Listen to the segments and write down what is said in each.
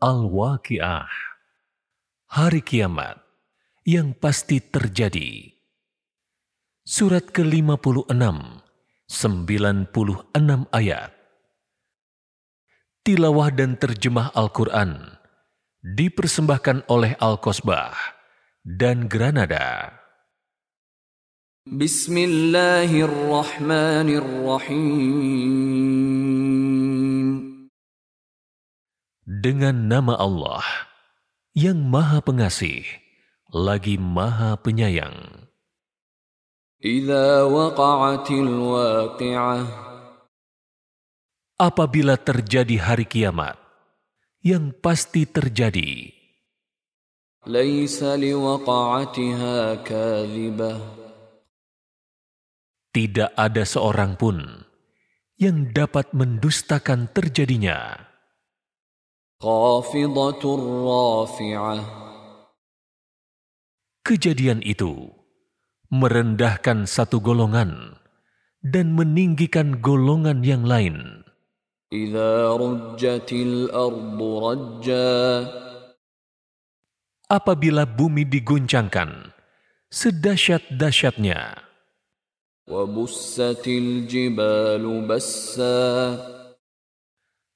Al-Waqi'ah. Hari kiamat yang pasti terjadi. Surat ke-56, 96 ayat. Tilawah dan terjemah Al-Quran dipersembahkan oleh Al-Kosbah dan Granada. Bismillahirrahmanirrahim dengan nama Allah yang Maha Pengasih lagi Maha Penyayang. Apabila terjadi hari kiamat yang pasti terjadi, tidak ada seorang pun yang dapat mendustakan terjadinya. Kejadian itu merendahkan satu golongan dan meninggikan golongan yang lain. Apabila bumi diguncangkan, sedahsyat-dahsyatnya.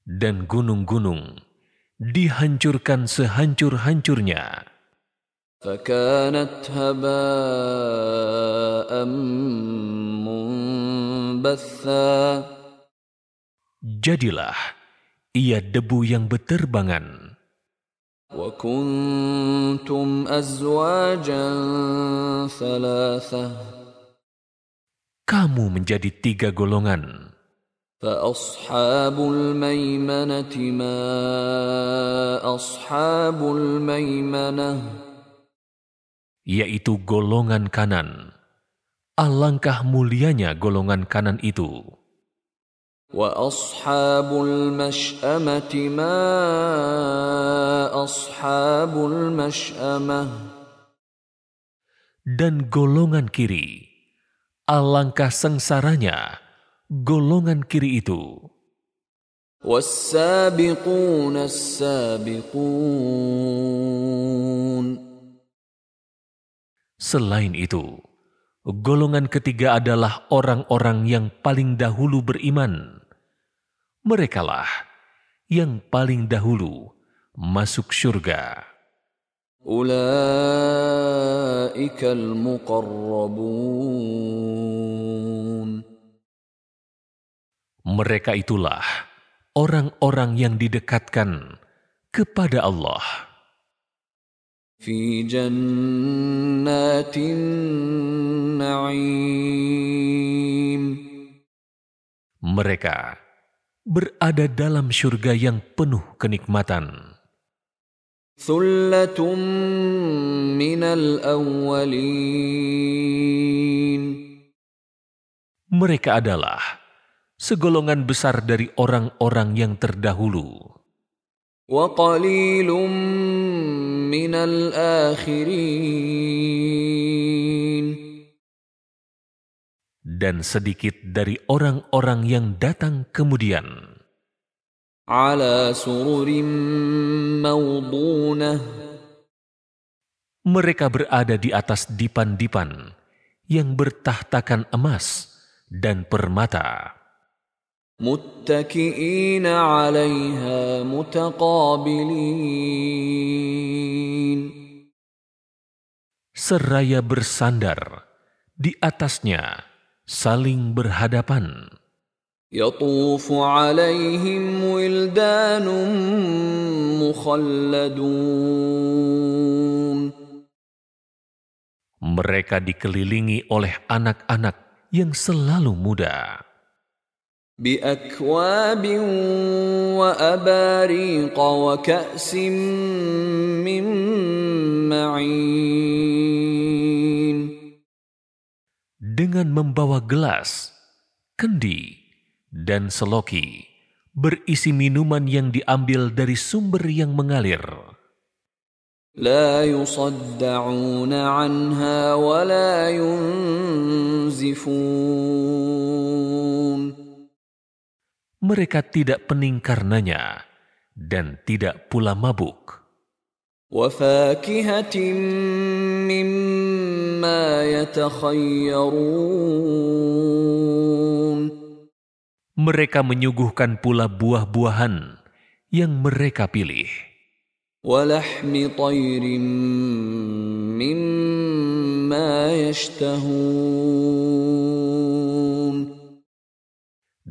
Dan gunung-gunung dihancurkan sehancur-hancurnya, فكانت هباء منبثا jadilah ia debu yang beterbangan. وكنتم أزواجا ثلاثة Kamu menjadi tiga golongan. فأصحاب الميمنة ما أصحاب الميمنة yaitu golongan kanan. Alangkah mulianya golongan kanan itu. وأصحاب المشأمة ما أصحاب المشأمة Dan golongan kiri. Alangkah sengsaranya golongan kiri itu. والسابقون السابقون Selain itu, golongan ketiga adalah orang-orang yang paling dahulu beriman. Merekalah yang paling dahulu masuk surga. أولئك المقربون Mereka itulah orang-orang yang didekatkan kepada Allah. في جنات النعيم Mereka berada dalam surga yang penuh kenikmatan. ثلة من الأولين Mereka adalah segolongan besar dari orang-orang yang terdahulu. Dan sedikit dari orang-orang yang datang kemudian. Mereka berada di atas dipan-dipan yang bertahtakan emas dan permata. متكئين عليها متقابلين seraya bersandar di atasnya, saling berhadapan. يطوف عليهم ولدان مخلدون Mereka dikelilingi oleh anak-anak yang selalu muda, بأكواب وأباريق وكأس من معين dengan membawa gelas, kendi, dan seloki berisi minuman yang diambil dari sumber yang mengalir. لا يصدعون عنها ولا ينزفون Mereka tidak pening karenanya dan tidak pula mabuk. وفاكهة مما يتخيرون Mereka menyuguhkan pula buah-buahan yang mereka pilih. ولحم طير مما يشتهون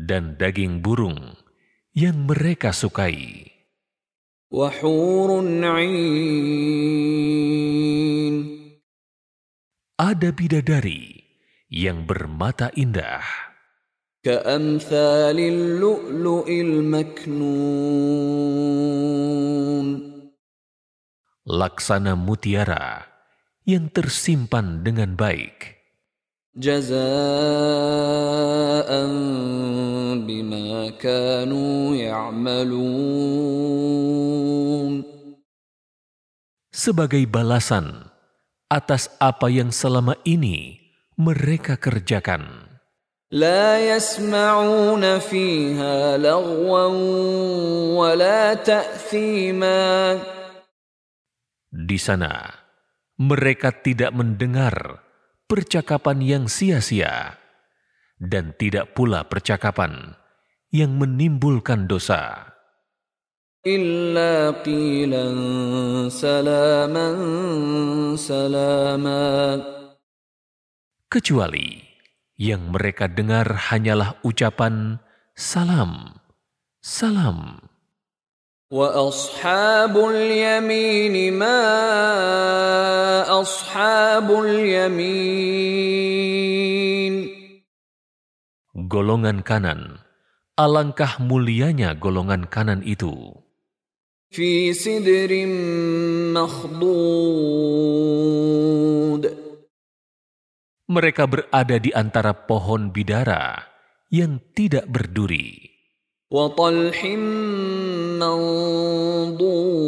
dan daging burung yang mereka sukai. Ada bidadari yang bermata indah. Laksana mutiara yang tersimpan dengan baik. جزاء بما كانوا يعملون sebagai balasan atas apa yang selama ini mereka kerjakan. لا يسمعون فيها لغوا ولا تأثيما Di sana, mereka tidak mendengar percakapan yang sia-sia dan tidak pula percakapan yang menimbulkan dosa. إلا قيلا سلاما سلاما Kecuali yang mereka dengar hanyalah ucapan salam, salam. وأصحاب اليمين ما أصحاب اليمين Golongan kanan, alangkah mulianya golongan kanan itu. في سدر مخضود Mereka berada di antara pohon bidara yang tidak berduri. وطلح منضود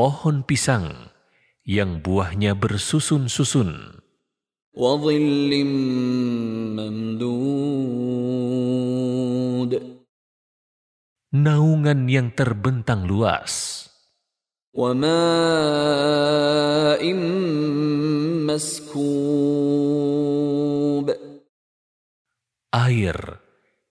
pohon pisang yang buahnya bersusun-susun, وظل ممدود naungan yang terbentang luas, وماء مسكوب air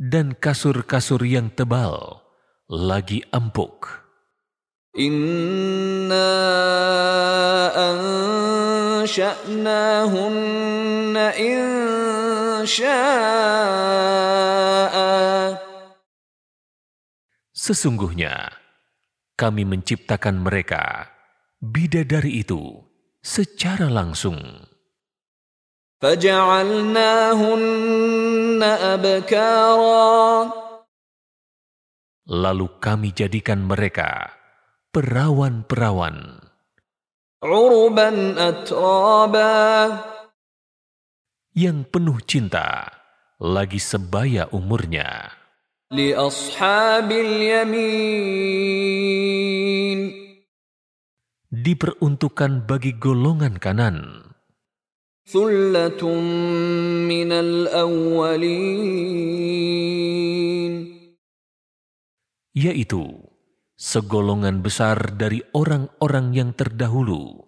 dan kasur-kasur yang tebal lagi empuk. Inna ansha'nahunna insha'a. Sesungguhnya kami menciptakan mereka bidadari itu secara langsung. Lalu kami jadikan mereka perawan-perawan. Yang penuh cinta, lagi sebaya umurnya. Diperuntukkan bagi golongan kanan. Yaitu segolongan besar dari orang-orang yang terdahulu.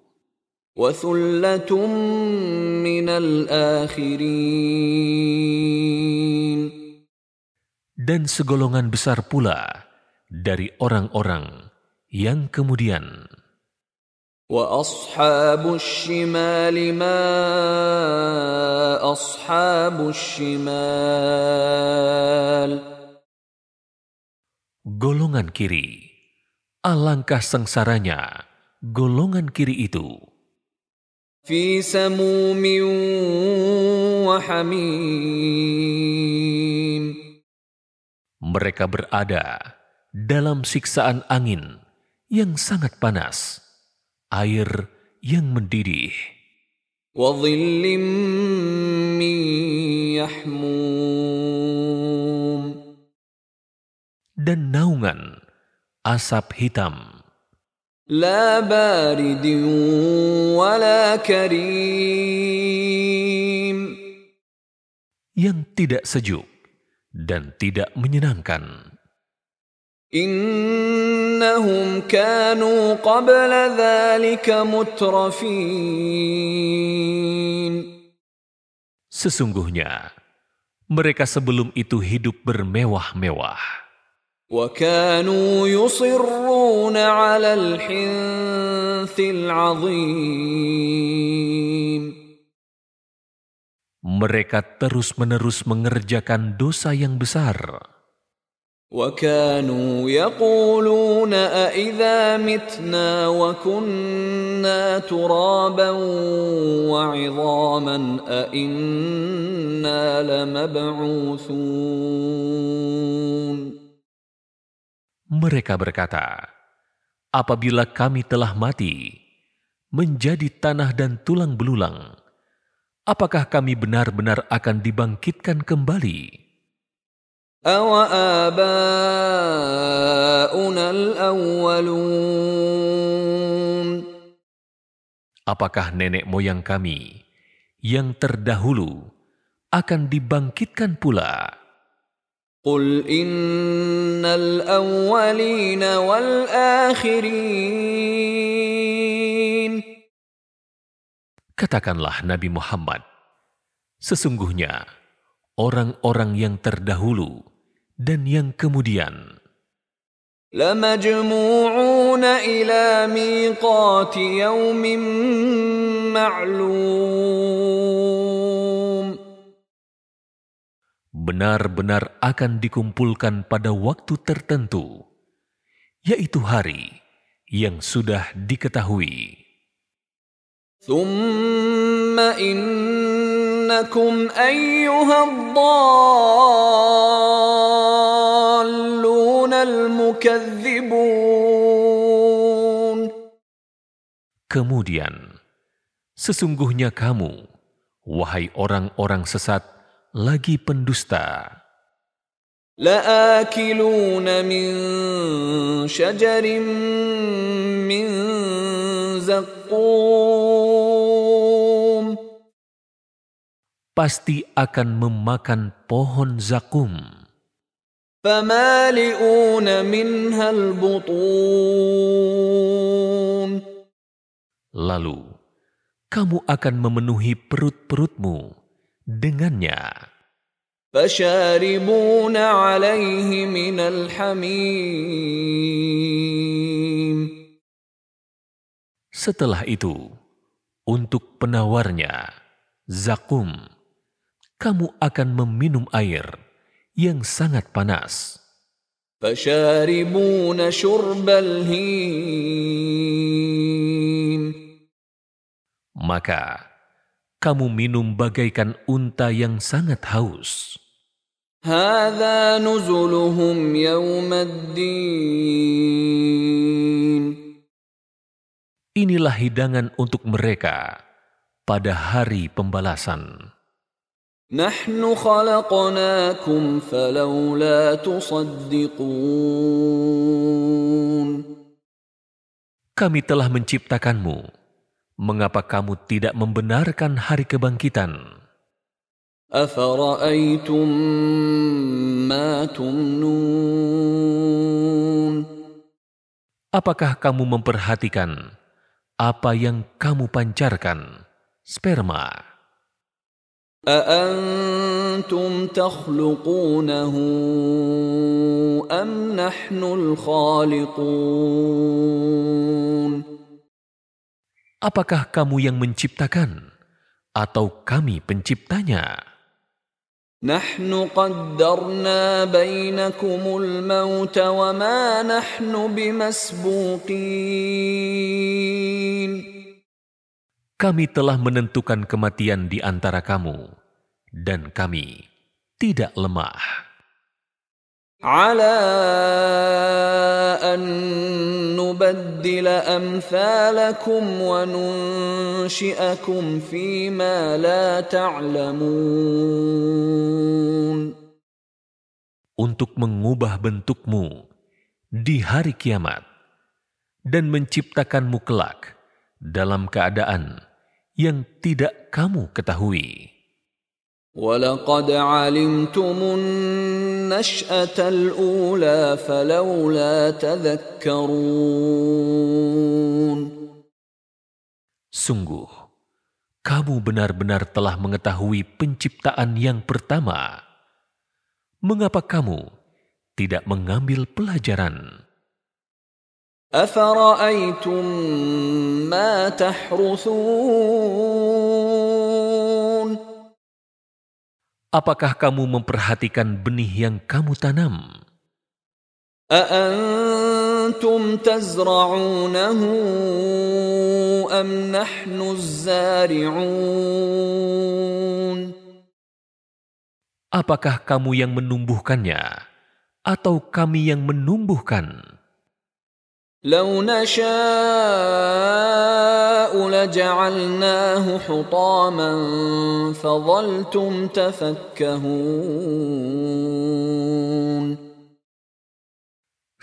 Dan segolongan besar pula dari orang-orang yang kemudian. وأصحاب الشمال ما أصحاب الشمال Golongan kiri, alangkah sengsaranya golongan kiri itu في سموم وحميم Mereka berada dalam siksaan angin yang sangat panas, air yang mendidih, وظل من يحموم dan naungan asap hitam لا بارد ولا كريم yang tidak sejuk dan tidak menyenangkan. إنهم كانوا قبل ذلك مترفين Sesungguhnya, mereka sebelum itu hidup bermewah-mewah. وكانوا يصرون على الحنث العظيم Mereka terus-menerus mengerjakan dosa yang besar. وكانوا يقولون أإذا متنا وكنا ترابا وعظاما أإنا لمبعوثون Mereka berkata, "Apabila kami telah mati, menjadi tanah dan tulang belulang, apakah kami benar-benar akan dibangkitkan kembali?" أوآباؤنا الأولون Apakah nenek moyang kami yang terdahulu akan dibangkitkan pula? قل إن الأولين والآخرين Katakanlah Nabi Muhammad, sesungguhnya orang-orang yang terdahulu dan yang kemudian لمجموعون إلى ميقات يوم معلوم benar-benar akan dikumpulkan pada waktu tertentu, yaitu hari yang sudah diketahui. ثم إنكم أيها الضالون المكذبون Kemudian, sesungguhnya kamu, wahai orang-orang sesat, lagi pendusta. لآكلون من شجر من زقوم pasti akan memakan pohon zakum. Lalu, kamu akan memenuhi perut-perutmu dengannya. Setelah itu, untuk penawarnya, zakum kamu akan meminum air yang sangat panas. فشاربون شرب الهيم Maka, kamu minum bagaikan unta yang sangat haus. هذا نزلهم يوم الدين Inilah hidangan untuk mereka pada hari pembalasan. نحن خلقناكم فلولا تصدقون Kami telah menciptakanmu. Mengapa kamu tidak membenarkan hari kebangkitan? أفرأيتم ما تمنون Apakah kamu memperhatikan apa yang kamu pancarkan? Sperma. أأنتم تخلقونه أم نحن الخالقون Apakah kamu yang menciptakan atau kami penciptanya? نحن قدرنا بينكم الموت وما نحن بمسبوقين Kami telah menentukan kematian di antara kamu dan kami tidak lemah. على أن نبدل أمثالكم وننشئكم فيما لا تعلمون untuk mengubah bentukmu di hari kiamat dan menciptakanmu kelak dalam keadaan yang tidak kamu ketahui. ولقد علمتم النشأة الأولى فلولا تذكرون Sungguh, kamu benar-benar telah mengetahui penciptaan yang pertama. Mengapa kamu tidak mengambil pelajaran? أفرأيتم ما تحرثون Apakah kamu memperhatikan benih yang kamu tanam? أأنتم تزرعونه أم نحن الزارعون Apakah kamu yang menumbuhkannya, atau kami yang menumbuhkan? لو نشاء لجعلناه حطاما فظلتم تفكهون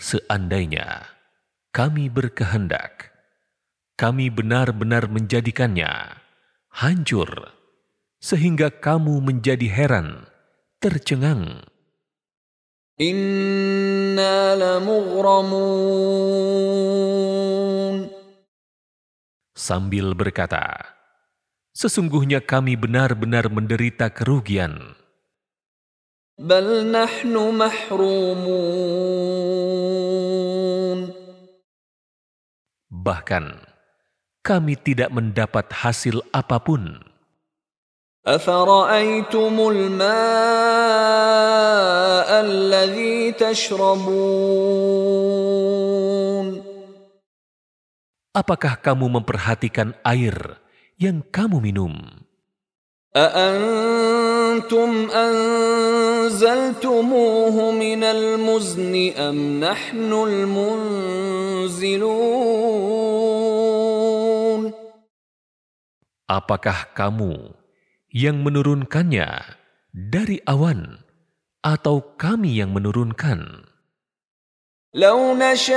Seandainya kami berkehendak, kami benar-benar menjadikannya hancur, sehingga kamu menjadi heran, tercengang. Inna lamughramun. Sambil berkata, Sesungguhnya kami benar-benar menderita kerugian. Bal mahrumun. Bahkan, kami tidak mendapat hasil apa pun. أفرأيتم الماء الذي تشربون Apakah kamu memperhatikan air yang kamu minum? أأنتم أنزلتموه من المزن أم نحن المنزلون Apakah kamu yang menurunkannya dari awan atau kami yang menurunkan? لو نشاء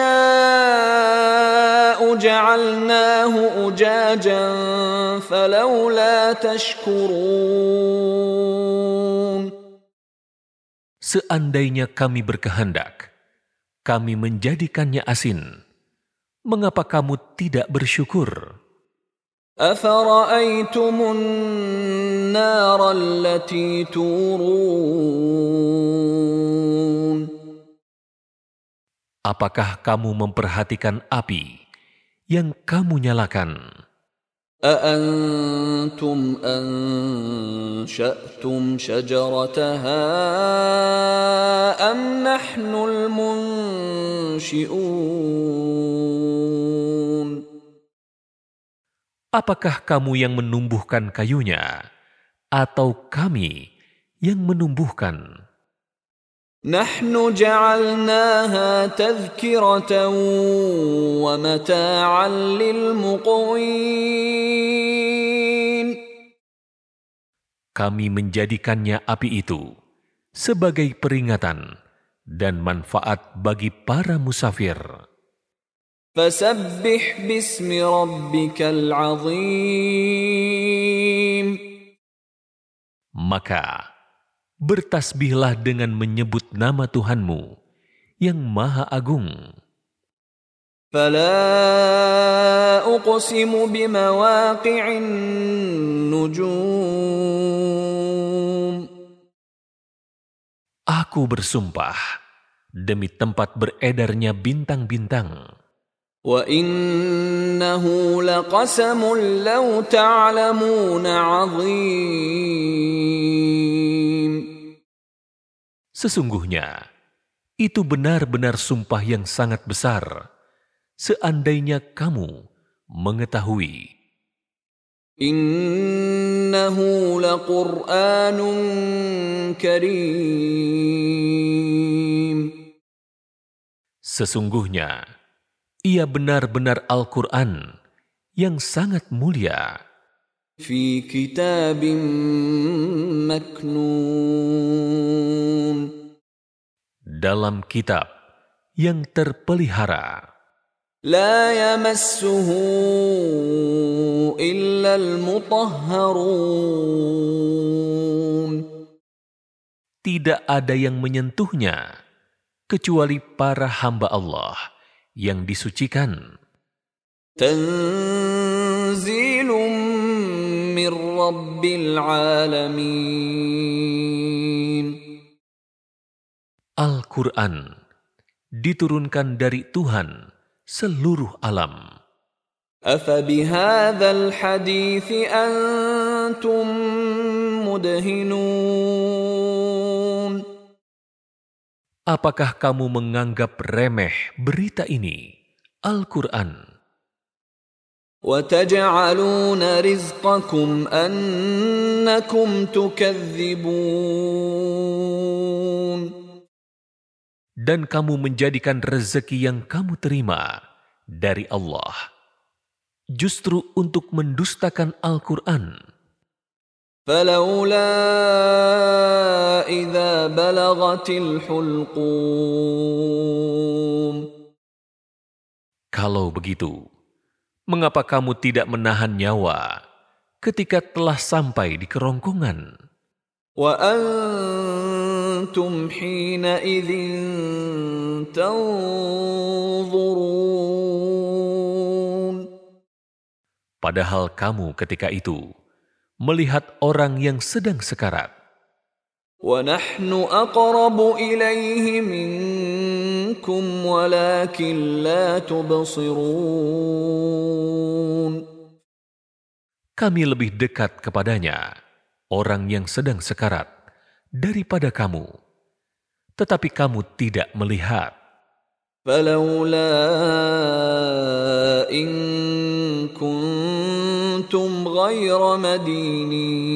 جعلناه أجاجا فلولا تشكرون Seandainya kami berkehendak, kami menjadikannya asin. Mengapa kamu tidak bersyukur? أفرأيتم النار التي تورون Apakah kamu memperhatikan api yang kamu nyalakan? أأنتم أنشأتم شجرتها أم نحن المنشئون Apakah kamu yang menumbuhkan kayunya, atau kami yang menumbuhkan? نحن جعلناها تذكرة ومتاعا للمقوين Kami menjadikannya api itu sebagai peringatan dan manfaat bagi para musafir. فسبح باسم ربك العظيم Maka bertasbihlah dengan menyebut nama Tuhanmu yang Maha Agung. فلا أقسم بمواقع النجوم Aku bersumpah demi tempat beredarnya bintang-bintang. وإنه لقسم لو تعلمون عظيم Sesungguhnya, itu benar-benar sumpah yang sangat besar, seandainya kamu mengetahui. إنه لقرآن كريم Sesungguhnya, ia benar-benar Al-Quran yang sangat mulia في كتاب مكنون dalam kitab yang terpelihara. لا يمسه إلا المطهرون Tidak ada yang menyentuhnya kecuali para hamba Allah yang disucikan. تنزيل من رب العالمين Al-Quran diturunkan dari Tuhan seluruh alam. أفبهذا الحديث أنتم مدهنون Apakah kamu menganggap remeh berita ini, Al-Quran, وتجعلون رزقكم أنكم تكذبون dan kamu menjadikan rezeki yang kamu terima dari Allah justru untuk mendustakan Al-Quran? فلولا إذا بلغت الحلقوم Kalau begitu, mengapa kamu tidak menahan nyawa ketika telah sampai di kerongkongan? وأنتم حينئذ تنظرون Padahal kamu ketika itu melihat orang yang sedang sekarat, ونحن أقرب إليه منكم ولكن لا تبصرون kami lebih dekat kepadanya, orang yang sedang sekarat, daripada kamu. Tetapi kamu tidak melihat. فلولا إن كنتم غير مدينين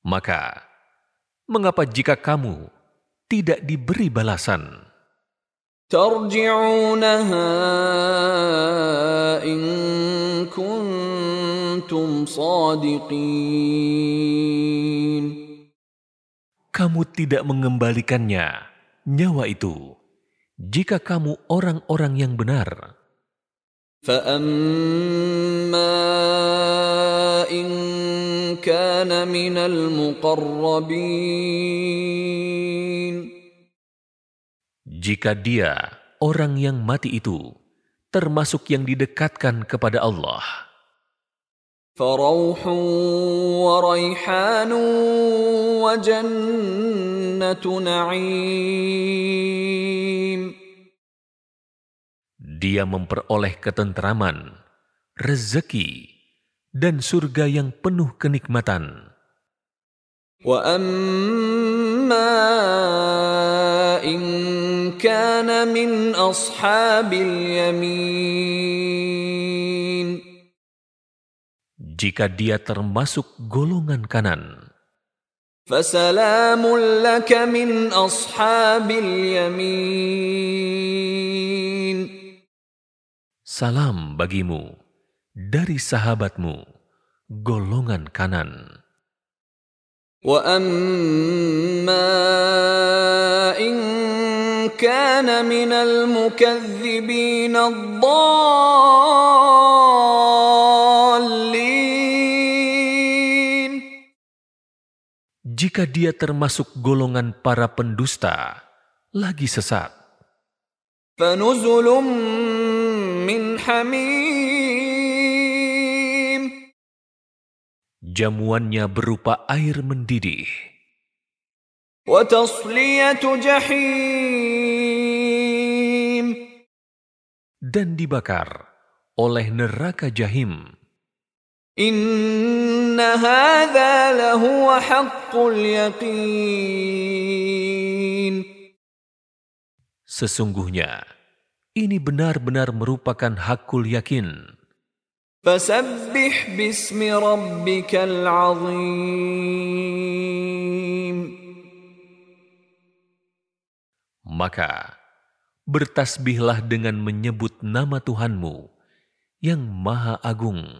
Maka, mengapa jika kamu tidak diberi balasan? ترجعونها إن كنتم صادقين Kamu tidak mengembalikannya, nyawa itu, jika kamu orang-orang yang benar. فأما إن كان من المقربين Jika dia, orang yang mati itu, termasuk yang didekatkan kepada Allah, فروح وريحان وجنة نعيم dia memperoleh ketentraman, rezeki, dan surga yang penuh kenikmatan. وأما إن كان من أصحاب اليمين Jika dia termasuk golongan kanan, فسلام لك من أصحاب اليمين salam bagimu dari sahabatmu, golongan kanan. واما ان كان من المكذبين الضالين Jika dia termasuk golongan para pendusta, lagi sesat, فنزل min hamim. Jamuannya berupa air mendidih. jahim. Dan dibakar oleh neraka jahim. Inna hadha lahuwa haqqul yaqin. Sesungguhnya, ini benar-benar merupakan hakul yakin. Fasabbih bismi rabbikal azim. Maka, bertasbihlah dengan menyebut nama Tuhanmu yang Maha Agung.